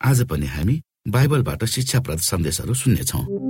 आज पनि हामी बाइबलबाट शिक्षाप्रद सन्देशहरू सुन्नेछौँ।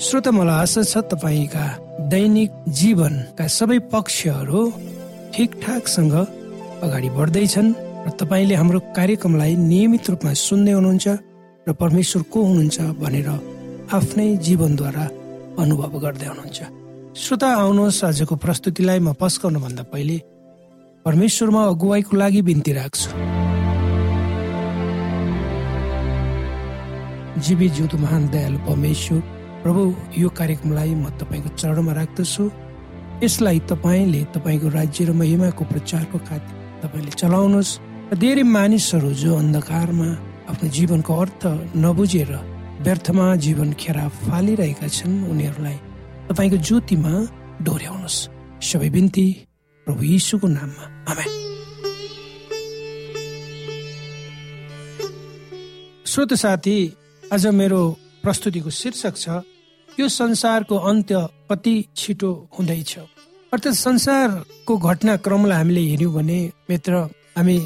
श्रोत मलाई आशा छ तपाईँका दैनिक जीवनका सबै पक्षहरू ठिकठाकसँग अगाडि बढ्दैछन् र तपाईँले हाम्रो कार्यक्रमलाई नियमित रूपमा सुन्दै हुनुहुन्छ र परमेश्वर को हुनुहुन्छ भनेर आफ्नै जीवनद्वारा अनुभव गर्दै हुनुहुन्छ। श्रोता आउनुहोस् आजको प्रस्तुतिलाई म पस्काउनुभन्दा पहिले परमेश्वरमा अगुवाईको लागि बिन्ती राख्छु। जीवी जिउँदो महान दयालु परमेश्वर प्रभु यो कार्यक्रमलाई म तपाईँको चरणमा राख्दछु। यसलाई तपाईँले तपाईँको राज्य र महिमाको प्रचारको खातिर तपाईँले चलाउनुहोस्। र धेरै मानिसहरू जो अन्धकारमा आफ्नो जीवनको अर्थ नबुझेर व्यर्थमा जीवन खेरा फालिरहेका छन् उनीहरूलाई तपाईँको ज्योतिमा डोर्याउनुहोस्। सबै बिन्ती प्रभु यीशुको नाममा। आमेन। श्रोत साथी आज मेरो प्रस्तुतिको शीर्षक छ यो संसारको अन्त्य कति छिटो हुँदैछ। अर्थात् संसारको घटनाक्रमलाई हामीले हेऱ्यौँ भने मित्र हामी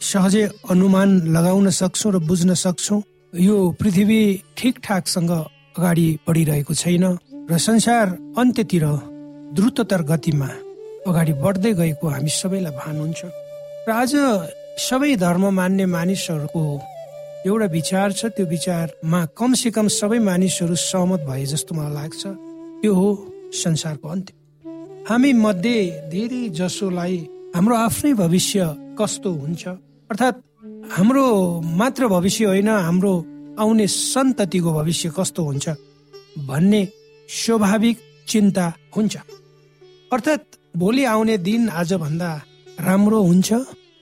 सहजै अनुमान लगाउन सक्छौँ र बुझ्न सक्छौँ। यो पृथ्वी ठिकठाकसँग अगाडि बढिरहेको छैन र संसार अन्त्यतिर द्रुततर गतिमा अगाडि बढ्दै गएको हामी सबैलाई भान हुन्छ। र आज सबै धर्म मान्ने मानिसहरूको एउटा विचार छ त्यो विचारमा कम से कम सबै मानिसहरू सहमत भए जस्तो मलाई लाग्छ। त्यो हो संसारको अन्त्य। हामी मध्ये धेरै जसोलाई हाम्रो आफ्नै भविष्य कस्तो हुन्छ? अर्थात् हाम्रो मात्र भविष्य होइन हाम्रो आउने सन्ततिको भविष्य कस्तो हुन्छ भन्ने स्वाभाविक चिन्ता हुन्छ। अर्थात् भोलि आउने दिन आजभन्दा राम्रो हुन्छ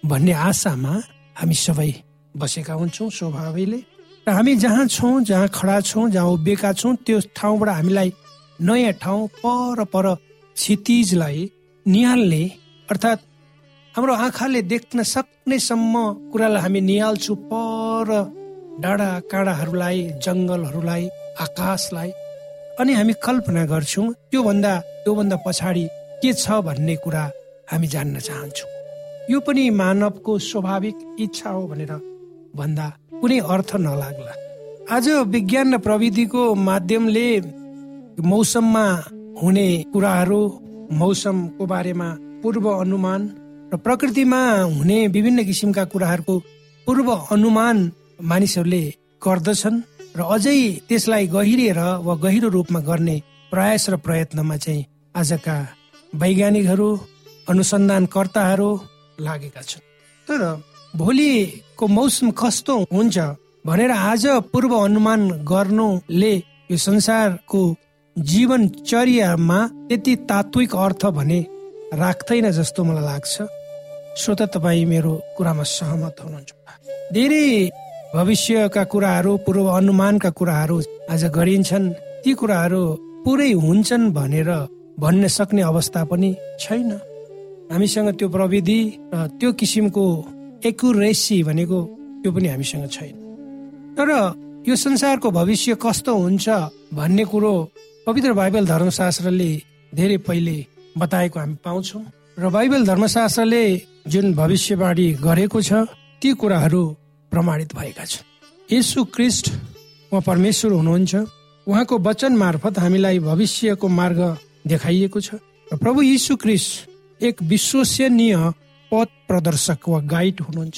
भन्ने आशामा हामी सबै बसेका हुन्छौँ स्वभावैले। र हामी जहाँ छौँ जहाँ खडा छौँ जहाँ उभिएका छौँ त्यो ठाउँबाट हामीलाई नयाँ ठाउँ पर पर क्षितिजलाई निहाल्ने अर्थात् हाम्रो आँखाले देख्न सक्नेसम्म कुरालाई हामी निहाल्छौँ पर डाँडा काँडाहरूलाई जङ्गलहरूलाई आकाशलाई। अनि हामी कल्पना गर्छौँ त्योभन्दा त्योभन्दा पछाडि के छ भन्ने कुरा हामी जान्न चाहन्छौँ? यो पनि मानवको स्वाभाविक इच्छा हो भनेर भन्दा कुनै अर्थ नलाग्ला। आज विज्ञान र प्रविधिको माध्यमले मौसममा हुने कुराहरू मौसमको बारेमा पूर्व अनुमान र प्रकृतिमा हुने विभिन्न किसिमका कुराहरूको पूर्व अनुमान मानिसहरूले गर्दछन् र अझै त्यसलाई गहिरिएर वा गहिरो रूपमा गर्ने प्रयास र प्रयत्नमा चाहिँ आजका वैज्ञानिकहरू अनुसन्धानकर्ताहरू लागेका छन्। तर भोलिको मौसम कस्तो हुन्छ भनेर आज पूर्व अनुमान गर्नुले यो संसारको जीवनचर्यामा त्यति तात्विक अर्थ भने राख्दैन जस्तो मलाई लाग्छ। श्रोता तपाईँ मेरो कुरामा सहमत हुनुहुन्छ। धेरै भविष्यका कुराहरू पूर्व अनुमानका कुराहरू आज गरिन्छन्। ती कुराहरू पुरै हुन्छन् भनेर भन्न सक्ने अवस्था पनि छैन। हामीसँग त्यो प्रविधि र त्यो किसिमको एकुरेसी भनेको त्यो पनि हामीसँग छैन। तर यो संसारको भविष्य कस्तो हुन्छ भन्ने कुरो पवित्र बाइबल धर्मशास्त्रले धेरै पहिले बताएको हामी पाउँछौँ र बाइबल धर्मशास्त्रले जुन भविष्यवाणी गरेको छ ती कुराहरू प्रमाणित भएका छन्। यसु क्रिस्ट उहाँ परमेश्वर हुनुहुन्छ। उहाँको वचन मार्फत हामीलाई भविष्यको मार्ग देखाइएको छ। र प्रभु यीशु क्रिस्ट एक विश्वसनीय पथ प्रदर्शक वा गाइड हुनुहुन्छ।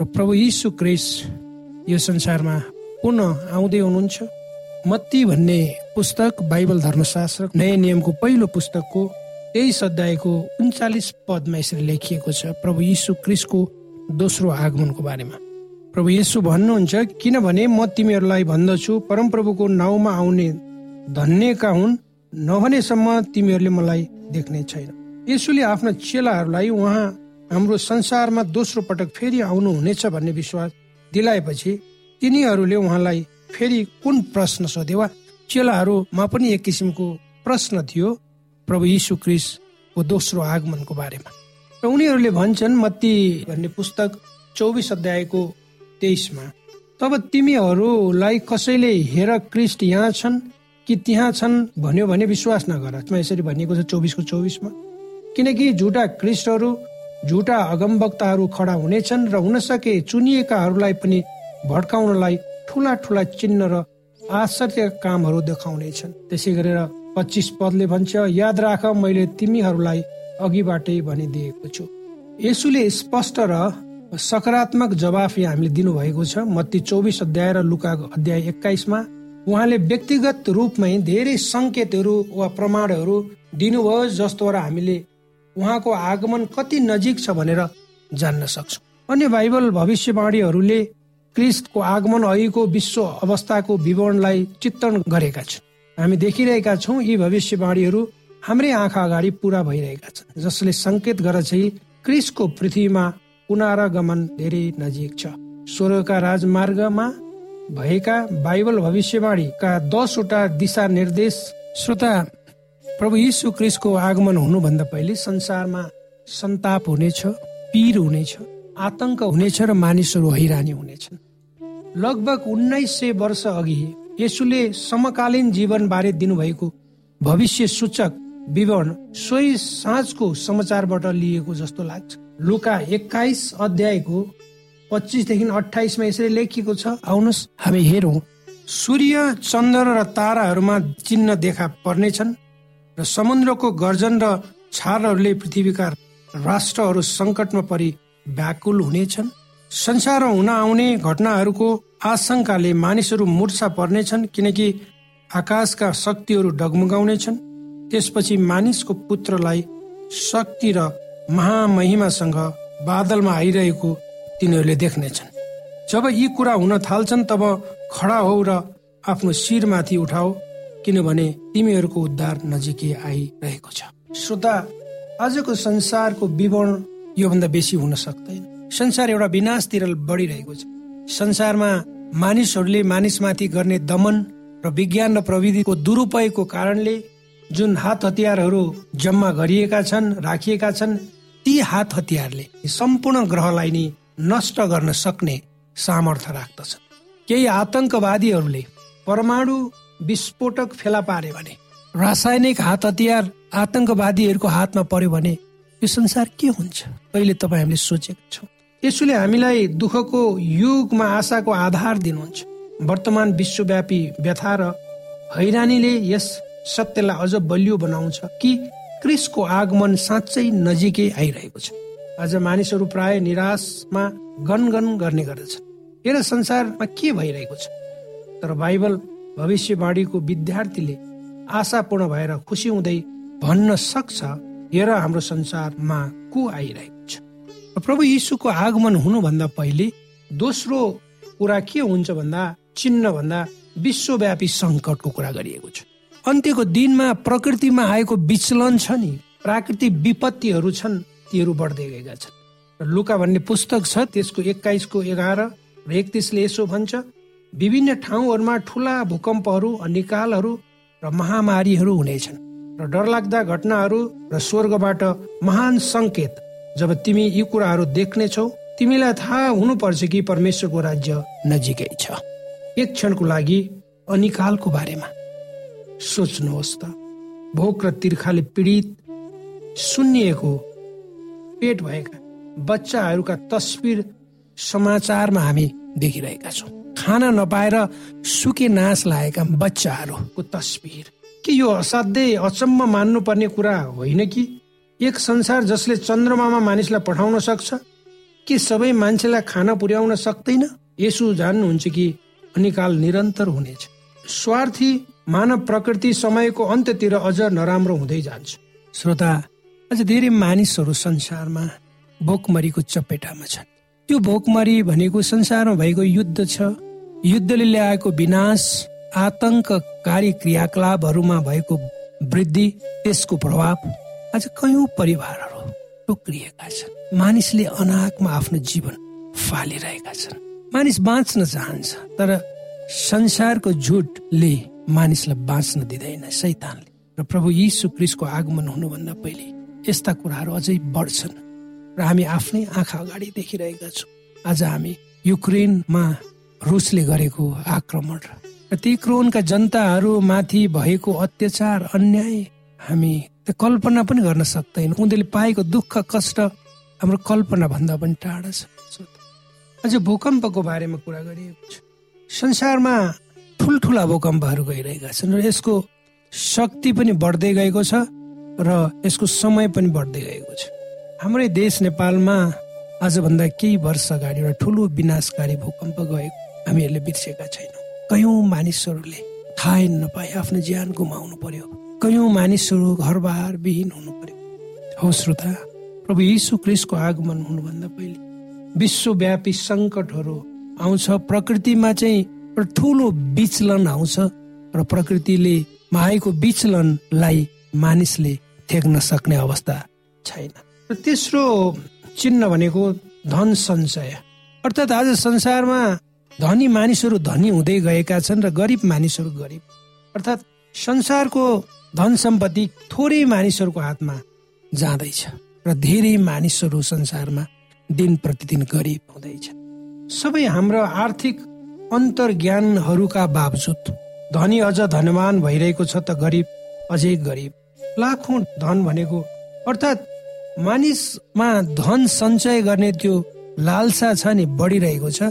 र प्रभु यीशु क्रिस यो संसारमा पुनः आउँदै हुनुहुन्छ। मत्ती भन्ने पुस्तक बाइबल धर्मशास्त्र नयाँ नियमको पहिलो पुस्तकको तेइस अध्यायको उन्चालिस पदमा यसरी लेखिएको छ प्रभु यीशु क्रिसको दोस्रो आगमनको बारेमा। प्रभु यीशु भन्नुहुन्छ किनभने म तिमीहरूलाई भन्दछु परमप्रभुको नाउँमा आउने धन्यका हुन् नभनेसम्म तिमीहरूले मलाई देख्ने छैन। यसुले आफ्ना चेलाहरूलाई उहाँ हाम्रो संसारमा दोस्रो पटक फेरि आउनु हुनेछ भन्ने विश्वास दिलाएपछि तिनीहरूले उहाँलाई फेरि कुन प्रश्न सोधे वा चेलाहरूमा पनि एक किसिमको प्रश्न थियो प्रभु यीशु क्रिसको दोस्रो आगमनको बारेमा। र उनीहरूले भन्छन् मत्ती भन्ने पुस्तक चौबिस अध्यायको तेइसमा तब तिमीहरूलाई कसैले हेर क्रिस्ट यहाँ छन् कि त्यहाँ छन् भन्यो भने विश्वास नगर। यसरी भनिएको छ चौबिसको चौबिसमा किनकि झुटा क्रिस्टहरू झुटा अगमवक्ताहरू खडा हुनेछन् र हुन सके चुनिएकाहरूलाई पनि भड्काउनलाई ठुला ठुला चिन्ह र आश्चर्य कामहरू देखाउनेछन्। त्यसै गरेर पच्चिस पदले भन्छ याद राख मैले तिमीहरूलाई अघिबाटै भनिदिएको छु। यसुले स्पष्ट र सकारात्मक जवाफ यहाँ हामीले दिनुभएको छ। मत्ती चौबिस अध्याय र लुका अध्याय एक्काइसमा उहाँले व्यक्तिगत रूपमै धेरै सङ्केतहरू वा प्रमाणहरू दिनुभयो जसद्वारा हामीले उहाँको आगमन कति नजिक छ भनेर जान्न सक्छौँ। अन्य बाइबल भविष्यवाणीहरूले क्रिस्टको आगमन अहिलेको विश्व अवस्थाको विवरणलाई चित्रण गरेका छन्। हामी देखिरहेका छौँ यी भविष्यवाणीहरू हाम्रै आँखा अगाडि पुरा भइरहेका छन् जसले सङ्केत गर्छ क्रिसको पृथ्वीमा पुनरागमन धेरै नजिक छ। स्वर्गका राजमार्गमा भएका बाइबल भविष्यवाणीका दसवटा दिशा निर्देश श्रोता प्रभु यीशु क्रिस्टको आगमन हुनुभन्दा पहिले संसारमा सन्ताप हुनेछ पीर हुनेछ आतंक हुनेछ र मानिसहरू हैरानी हुनेछन्। लगभग उन्नाइस सय वर्ष अघि यसुले समकालीन जीवन बारे दिनुभएको भविष्य सूचक विवरण सोही साँझको समाचारबाट लिएको जस्तो लाग्छ। लुका एक्काइस अध्यायको पच्चिसदेखि अठाइसमा यसरी लेखिएको छ आउनुहोस् हामी हेरौँ। सूर्य चन्द्र र ताराहरूमा चिन्ह देखा पर्नेछन्। र समुद्रको गर्जन र छारहरूले पृथ्वीका राष्ट्रहरू सङ्कटमा परि व्याकुल हुनेछन्। संसारमा हुन आउने घटनाहरूको आशंकाले मानिसहरू मूर्छा पर्नेछन् किनकि आकाशका शक्तिहरू डगमगाउनेछन्। त्यसपछि मानिसको पुत्रलाई शक्ति र महामहिमासँग बादलमा आइरहेको तिनीहरूले देख्नेछन्। जब यी कुरा हुन थाल्छन् तब खडा हो र आफ्नो शिरमाथि उठाओ। किनभने तिमीहरूको उद्धार नजिकै आइरहेको छ। श्रोता आजको संसारको विवरण योभन्दा बेसी हुन सक्दैन। संसार एउटा विनाशतिर बढिरहेको छ। संसारमा मानिसहरूले मानिसमाथि गर्ने दमन र विज्ञान र प्रविधिको दुरुपयोगको कारणले जुन हात हतियारहरू जम्मा गरिएका छन् राखिएका छन् ती हात हतियारले सम्पूर्ण ग्रहलाई नै नष्ट गर्न सक्ने सामर्थ्य राख्दछ केही आतंकवादीहरूले परमाणु विस्फोटक फेला पारे भने रासायनिक हात हतियार आतंकवादीहरूको हातमा पर्यो भने यो संसार के हुन्छ? कहिले तपाईँ हामीले सोचेको छौँ। यसोले हामीलाई दुःखको युगमा आशाको आधार दिनुहुन्छ। वर्तमान विश्वव्यापी व्यथा र हैरानीले यस सत्यलाई अझ बलियो बनाउँछ कि क्रिसको आगमन साँच्चै नजिकै आइरहेको छ। आज मानिसहरू प्राय निराशमा गनगन गर्ने गर्दछन्। हेर संसारमा के भइरहेको छ? तर बाइबल भविष्यवाणीको विद्यार्थीले आशापूर्ण भएर खुसी हुँदै भन्न सक्छ हेर हाम्रो संसारमा को आइरहेको छ प्रभु यीशुको आगमन हुनुभन्दा पहिले दोस्रो कुरा के हुन्छ भन्दा चिन्ह भन्दा विश्वव्यापी सङ्कटको कुरा गरिएको छ। अन्त्यको दिनमा प्रकृतिमा आएको विचलन छ नि प्राकृतिक विपत्तिहरू छन् तीहरू बढ्दै गएका छन्। लुका भन्ने पुस्तक छ त्यसको एक्काइसको एघार र एकतिसले यसो भन्छ विभिन्न ठाउँहरूमा ठुला भूकम्पहरू अनिकालहरू र महामारीहरू हुनेछन् र डरलाग्दा घटनाहरू र स्वर्गबाट महान सङ्केत जब तिमी यी कुराहरू देख्नेछौ तिमीलाई थाहा हुनुपर्छ कि परमेश्वरको राज्य नजिकै छ। एक क्षणको लागि अनिकालको बारेमा। सोच्नुहोस् त भोक र तिर्खाले पीडित सुन्निएको पेट भएका बच्चाहरूका तस्विर समाचारमा हामी देखिरहेका छौँ। खाना नपाएर सुके नाश लागेका बच्चाहरूको तस्विर के यो असाध्यै अचम्म मान्नुपर्ने कुरा होइन कि? एक संसार जसले चन्द्रमामा मानिसलाई पठाउन सक्छ के सबै मान्छेलाई खाना पुर्याउन सक्दैन? यसो जान्नुहुन्छ कि अनिकाल निरन्तर हुनेछ। स्वार्थी मानव प्रकृति समयको अन्त्यतिर अझ नराम्रो हुँदै जान्छ। श्रोता अझ धेरै मानिसहरू संसारमा भोकमरीको चपेटामा छन्। त्यो भोकमरी भनेको संसारमा भएको युद्ध छ। युद्धले ल्याएको विनाश आतंककारी क्रियाकलापहरूमा भएको वृद्धि त्यसको प्रभाव आज कयौँ परिवारहरू टोक्रिएका छन्। मानिसले अनाकमा आफ्नो जीवन फालिरहेका छन्। मानिस बाँच्न चाहन्छ तर संसारको झुटले मानिसलाई बाँच्न दिँदैन सैतानले। र प्रभु यीशु क्रिसको आगमन हुनुभन्दा पहिले यस्ता कुराहरू अझै बढ्छन्। र हामी आफ्नै आँखा अगाडि देखिरहेका छौँ। आज हामी युक्रेनमा रुसले गरेको आक्रमण र ती क्रोनका जनताहरू माथि भएको अत्याचार अन्याय हामी कल्पना पनि गर्न सक्दैन। उनीहरूले पाएको दुःख कष्ट हाम्रो कल्पना भन्दा पनि टाढा छ। अझ भूकम्पको बारेमा कुरा गरिएको छ। संसारमा ठुल्ठुला भूकम्पहरू गइरहेका छन् र यसको शक्ति पनि बढ्दै गएको छ र यसको समय पनि बढ्दै गएको छ। हाम्रै देश नेपालमा आजभन्दा केही वर्ष अगाडि एउटा ठुलो विनाशकारी भूकम्प गएको हामीहरूले बिर्सेका छैनौँ। कयौँ मानिसहरूले थाहै नपाए आफ्नो ज्यान गुमाउनु पर्यो। कयौँ मानिसहरू घरबार विहीन हुनु पर्यो। हो श्रोता प्रभु यीशु क्रिस्टको आगमन हुनुभन्दा पहिले विश्वव्यापी सङ्कटहरू आउँछ प्रकृतिमा चाहिँ ठुलो विचलन आउँछ र प्रकृतिले माएको विचलनलाई मानिसले थेक्न सक्ने अवस्था छैन। र तेस्रो चिन्ह भनेको धन सञ्चय। अर्थात् आज संसारमा धनी मानिसहरू धनी हुँदै गएका छन् र गरिब मानिसहरू गरिब। अर्थात् संसारको धन सम्पत्ति थोरै मानिसहरूको हातमा जाँदैछ र धेरै मानिसहरू संसारमा दिन प्रतिदिन गरिब हुँदैछ। सबै हाम्रो आर्थिक अन्तर्ज्ञानहरूका बावजुद धनी अझ धनवान भइरहेको छ त गरिब अझै गरिब। लाखौँ धन भनेको अर्थात् मानिसमा धन सञ्चय गर्ने त्यो लालसा छ नि बढिरहेको छ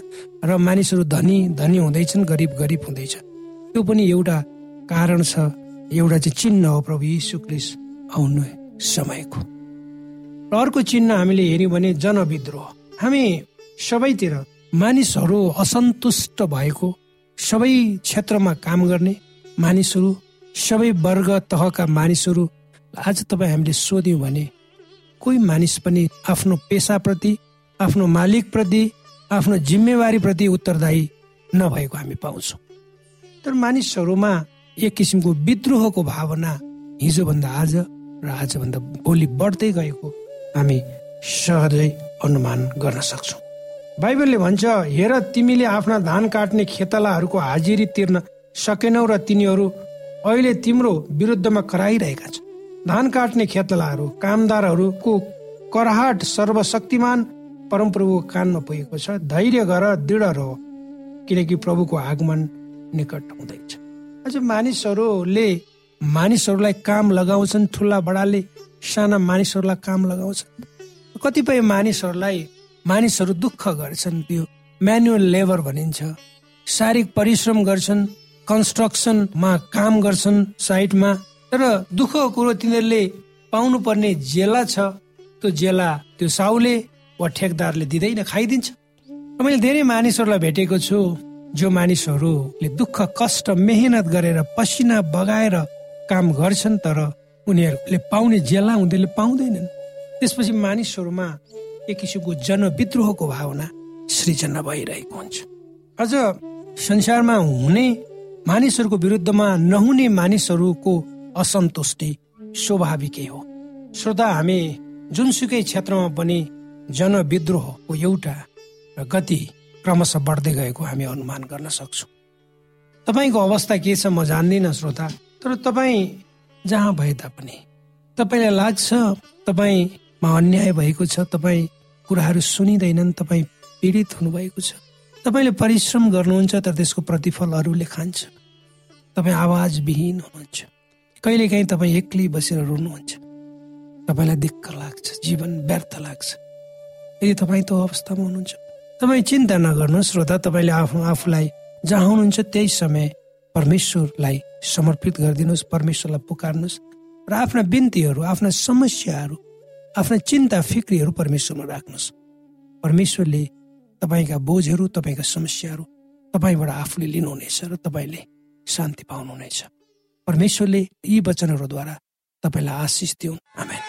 र मानिसहरू धनी धनी हुँदैछन् गरिब गरिब हुँदैछ त्यो पनि एउटा कारण छ एउटा चाहिँ चिन्ह हो प्रभु यीशु क्रिस आउनु समयको। र अर्को चिन्ह हामीले हेऱ्यौँ भने जनविद्रोह। हामी सबैतिर मानिसहरू असन्तुष्ट भएको सबै क्षेत्रमा काम गर्ने मानिसहरू सबै वर्ग तहका मानिसहरू आज तपाईँ हामीले सोध्यौँ भने कोही मानिस पनि आफ्नो पेसाप्रति आफ्नो मालिकप्रति आफ्नो जिम्मेवारीप्रति उत्तरदायी नभएको हामी पाउँछौँ। तर मानिसहरूमा एक किसिमको विद्रोहको भावना हिजोभन्दा आज र आजभन्दा भोलि बढ्दै गएको हामी सहजै अनुमान गर्न सक्छौँ। बाइबलले भन्छ हेर तिमीले आफ्ना धान काट्ने खेतलाहरूको हाजिरी तिर्न सकेनौ र तिनीहरू अहिले तिम्रो विरुद्धमा कराइरहेका छन्। धान काट्ने खेतलाहरू कामदारहरूको कराहाट सर्वशक्तिमान परमप्रभुको कानमा पुगेको छ। धैर्य गर दृढ रह किनकि प्रभुको आगमन निकट हुँदैछ। अझ मानिसहरूले मानिसहरूलाई काम लगाउँछन् ठुला बडाले साना मानिसहरूलाई काम लगाउँछन्। कतिपय मानिसहरूलाई मानिसहरू दुःख गर्छन् त्यो म्यानुअल लेबर भनिन्छ। शारीरिक परिश्रम गर्छन् कन्स्ट्रक्सनमा काम गर्छन् साइडमा तर दुःखको कुरो तिनीहरूले पाउनु पर्ने जेला छ। त्यो जेला त्यो साउले वा ठेकदारले दिँदैन खाइदिन्छ। मैले धेरै मानिसहरूलाई भेटेको छु जो मानिसहरूले दुःख कष्ट मेहनत गरेर पसिना बगाएर काम गर्छन् तर उनीहरूले पाउने जेला उनीहरूले पाउँदैनन्। त्यसपछि मानिसहरूमा एक किसिमको जनविद्रोहको भावना सृजना भइरहेको हुन्छ। अझ संसारमा हुने मानिसहरूको विरुद्धमा नहुने मानिसहरूको असन्तुष्टि स्वाभाविकै हो। श्रोता हामी जुनसुकै क्षेत्रमा पनि जनविद्रोहको एउटा गति क्रमशः बढ्दै गएको हामी अनुमान गर्न सक्छौँ। तपाईँको अवस्था के छ म जान्दिनँ श्रोता। तर तपाईँ जहाँ भए तापनि। तपाईँलाई लाग्छ तपाईँमा अन्याय भएको छ तपाईँ कुराहरू सुनिँदैनन् तपाईँ पीडित हुनुभएको छ। तपाईँले परिश्रम गर्नुहुन्छ तर त्यसको प्रतिफल अरूले खान्छ। तपाईँ आवाज विहीन हुनुहुन्छ। कहिलेकाहीँ तपाईँ एक्लै बसेर रुनुहुन्छ। तपाईँलाई दिक्क लाग्छ जीवन व्यर्थ लाग्छ। यदि तपाईँ त्यो अवस्थामा हुनुहुन्छ तपाईँ चिन्ता नगर्नुहोस् श्रोता तपाईँले आफ्नो आफूलाई जहाँ हुनुहुन्छ त्यही समय परमेश्वरलाई समर्पित गरिदिनुहोस् परमेश्वरलाई पुकार्नुहोस् र आफ्ना बिन्तीहरू आफ्ना समस्याहरू आफ्ना चिन्ता फिक्रीहरू परमेश्वरमा राख्नुहोस्। परमेश्वरले तपाईँका बोझहरू तपाईँका समस्याहरू तपाईँबाट आफूले लिनुहुनेछ र तपाईँले शान्ति पाउनुहुनेछ। परमेश्वरले यी वचनहरूद्वारा तपाईँलाई आशिष दिउन्। आमेन।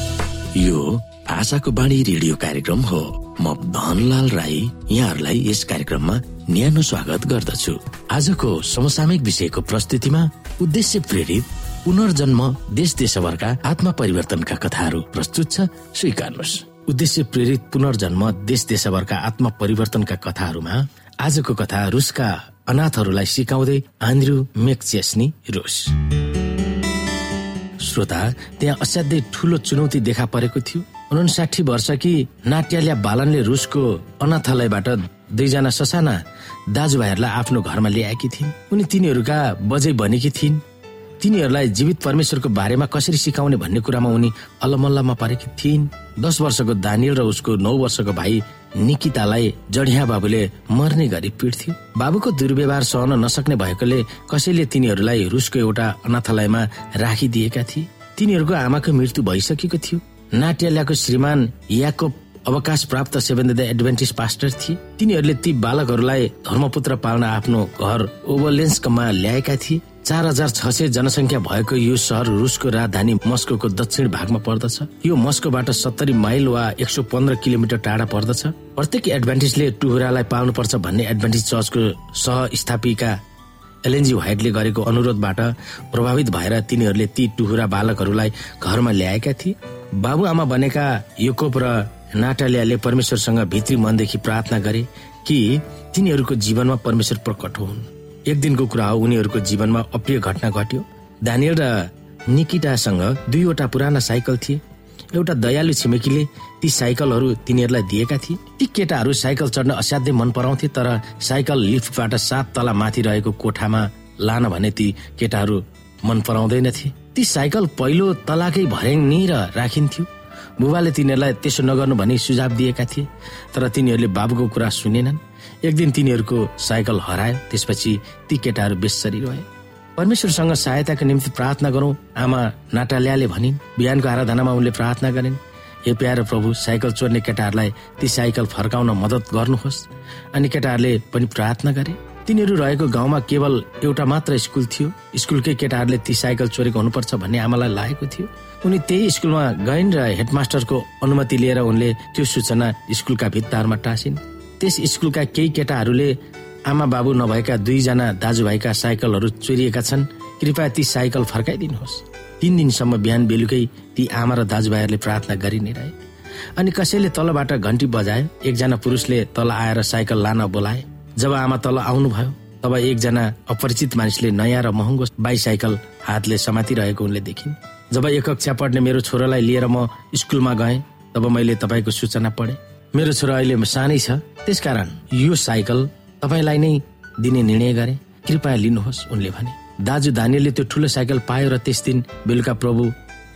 यो आशाको बाणी रेडियो कार्यक्रम हो। म धनलाल राई यहाँहरूलाई यस कार्यक्रममा न्यानो स्वागत गर्दछु। आजको समसामयिक विषयको प्रस्तुतिमा उद्देश्य प्रेरित पुनर्जन्म देश देशभरका आत्मा परिवर्तनका कथाहरू प्रस्तुत छ स्वीकार्नुहोस्। उद्देश्य प्रेरित पुनर्जन्म देश देशभरका आत्मा परिवर्तनका कथाहरूमा आजको कथा रुसका अनाथहरूलाई सिकाउँदै आन्द्रु मेकचेस्नी रुस। श्रोता त्यहाँ असाध्यै ठुलो चुनौती देखा परेको थियो। उनासाठी कि नाट्याल्या बालनले रुसको अनाथालयबाट दुईजना ससाना दाजुभाइहरूलाई आफ्नो घरमा ल्याएकी थिइन्। उनी तिनीहरूका बजै बनेकी थिइन्। तिनीहरूलाई जीवित परमेश्वरको बारेमा कसरी सिकाउने भन्ने कुरामा उनी अल्लमल्लमा परेकी थिइन्। दस वर्षको दानियल र उसको नौ वर्षको भाइ निकितालाई जडिया बाबुले मर्ने गरी पिट्थ्यो बाबुको दुर्व्यवहार सहन नसक्ने भएकोले कसैले तिनीहरूलाई रुसको एउटा अनाथालयमा राखिदिएका थिए। तिनीहरूको आमाको मृत्यु भइसकेको थियो। नाट्याल्याको श्रीमान याको अवकाश प्राप्त सेभेन एडभेन्टिस पास्टर थिए। तिनीहरूले ती बालकहरूलाई धर्मपुत्र पाल्न आफ्नो घर ओभरलेन्समा ल्याएका थिए। चार हजार छ सय जनसङ्ख्या भएको यो सहर रुसको राजधानी मस्को दक्षिण भागमा पर्दछ। यो मस्कोबाट सत्तरी माइल वा एक सौ पन्ध्र किलोमिटर टाढा पर्दछ। प्रत्येक एडभान्टेजले टुहुरालाई पाल्नुपर्छ भन्ने एडभान्टेज चर्चको सह स्थापिका एलएनजी व्हाइटले गरेको अनुरोधबाट प्रभावित भएर तिनीहरूले ती टुहुरा बालकहरूलाई घरमा ल्याएका थिए। बाबुआमा बनेका योकोप र नाटालियाले परमेश्वरसँग भित्री मनदेखि प्रार्थना गरे कि तिनीहरूको जीवनमा परमेश्वर प्रकट हुन्। एक दिनको कुरा हो उनीहरूको जीवनमा अप्रिय घटना घट्यो। दानियल र निकिटासँग दुईवटा पुराना साइकल थिए। एउटा दयालु छिमेकीले ती साइकलहरू तिनीहरूलाई दिएका थिए। ती केटाहरू साइकल चढ्न असाध्यै मन पराउँथे तर साइकल लिफ्टबाट सात तला माथि रहेको कोठामा लान भने ती केटाहरू मन पराउँदैनथे। ती साइकल पहिलो तलाकै भर्याङ र राखिन्थ्यो। बुबाले तिनीहरूलाई त्यसो नगर्नु भनी सुझाव दिएका थिए तर तिनीहरूले बाबुको कुरा सुनेनन्। एक दिन तिनीहरूको साइकल हरायो त्यसपछि ती केटाहरू बेसरी रहे परमेश्वरसँग सहायताको निम्ति प्रार्थना गरौँ आमा नाटाल्याले भनिन्। बिहानको आराधनामा उनले प्रार्थना गरिन् हे प्यारो प्रभु साइकल चोर्ने केटाहरूलाई ती साइकल फर्काउन मद्दत गर्नुहोस्। अनि केटाहरूले पनि प्रार्थना गरे। तिनीहरू रहेको गाउँमा केवल एउटा मात्र स्कुल थियो। स्कुलकै केटाहरूले ती साइकल चोरेको हुनुपर्छ भन्ने आमालाई लागेको थियो। उनी त्यही स्कुलमा गइन् र हेडमास्टरको अनुमति लिएर उनले त्यो सूचना स्कुलका भित्ताहरूमा टाँसिन्। त्यस स्कुलका केही केटाहरूले आमा बाबु नभएका दुईजना दाजुभाइका साइकलहरू चोरिएका छन्। कृपया ती साइकल फर्काइदिनुहोस्। तिन दिनसम्म बिहान बेलुकै ती आमा र दाजुभाइहरूले प्रार्थना गरि नै रहे। अनि कसैले तलबाट घन्टी बजायो एकजना पुरुषले तल आएर साइकल लान बोलाए। जब आमा तल आउनुभयो तब एकजना अपरिचित मानिसले नयाँ र महँगो बाइसाइकल हातले समातिरहेको उनले देखिन्। जब एक कक्षा पढ्ने मेरो छोरालाई लिएर म स्कुलमा गएँ तब मैले तपाईँको सूचना पढेँ। मेरो छोरा अहिले सानै छ। त्यसकारण यो साइकल तपाईँलाई नै दिने निर्णय गरे। कृपया लिनुहोस् उनले भने। दाजु धानीले त्यो ठुलो साइकल पायो र त्यस दिन बेलुका प्रभु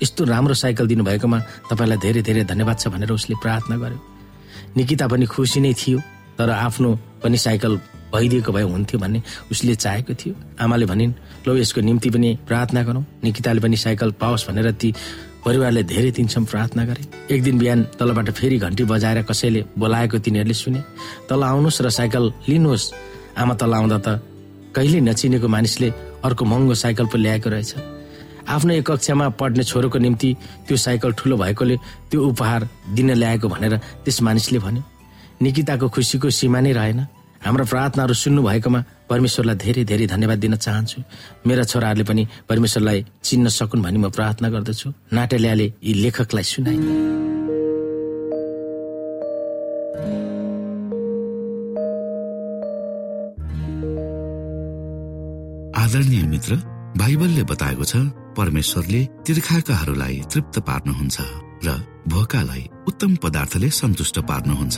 यस्तो राम्रो साइकल दिनुभएकोमा तपाईँलाई धेरै धेरै धन्यवाद छ भनेर उसले प्रार्थना गर्यो। निकिता पनि खुसी नै थियो। तर आफ्नो पनि साइकल भइदिएको भए हुन्थ्यो भन्ने उसले चाहेको थियो। आमाले भनिन् लो यसको निम्ति पनि प्रार्थना गरौँ। निकिताले पनि साइकल पाओस् भनेर ती परिवारले धेरै दिनसम्म प्रार्थना गरे। एक दिन बिहान तलबाट फेरि घन्टी बजाएर कसैले बोलाएको तिनीहरूले सुने। तल आउनुहोस् र साइकल लिनुहोस्। आमा तल आउँदा त कहिले नचिनेको मानिसले अर्को महँगो साइकल पो ल्याएको रहेछ। आफ्नो एक कक्षामा पढ्ने छोरोको निम्ति त्यो साइकल ठुलो भएकोले त्यो उपहार दिन ल्याएको भनेर त्यस मानिसले भन्यो। निकिताको खुसीको सीमा नै रहेन। हाम्रो प्रार्थनाहरू सुन्नु भएकोमा परमेश्वरलाई धेरै धेरै धन्यवाद दिन चाहन्छु। मेरा छोराहरूले पनि परमेश्वरलाई चिन्न सकुन् भनी म प्रार्थना गर्दछु। नाटेल्याले यी लेखकलाई सुनाए। आदरणीय मित्र बाइबलले बताएको छ परमेश्वरले तिर्खाकाहरूलाई तृप्त पार्नुहुन्छ र भोकालाई उत्तम पदार्थले सन्तुष्ट पार्नुहुन्छ।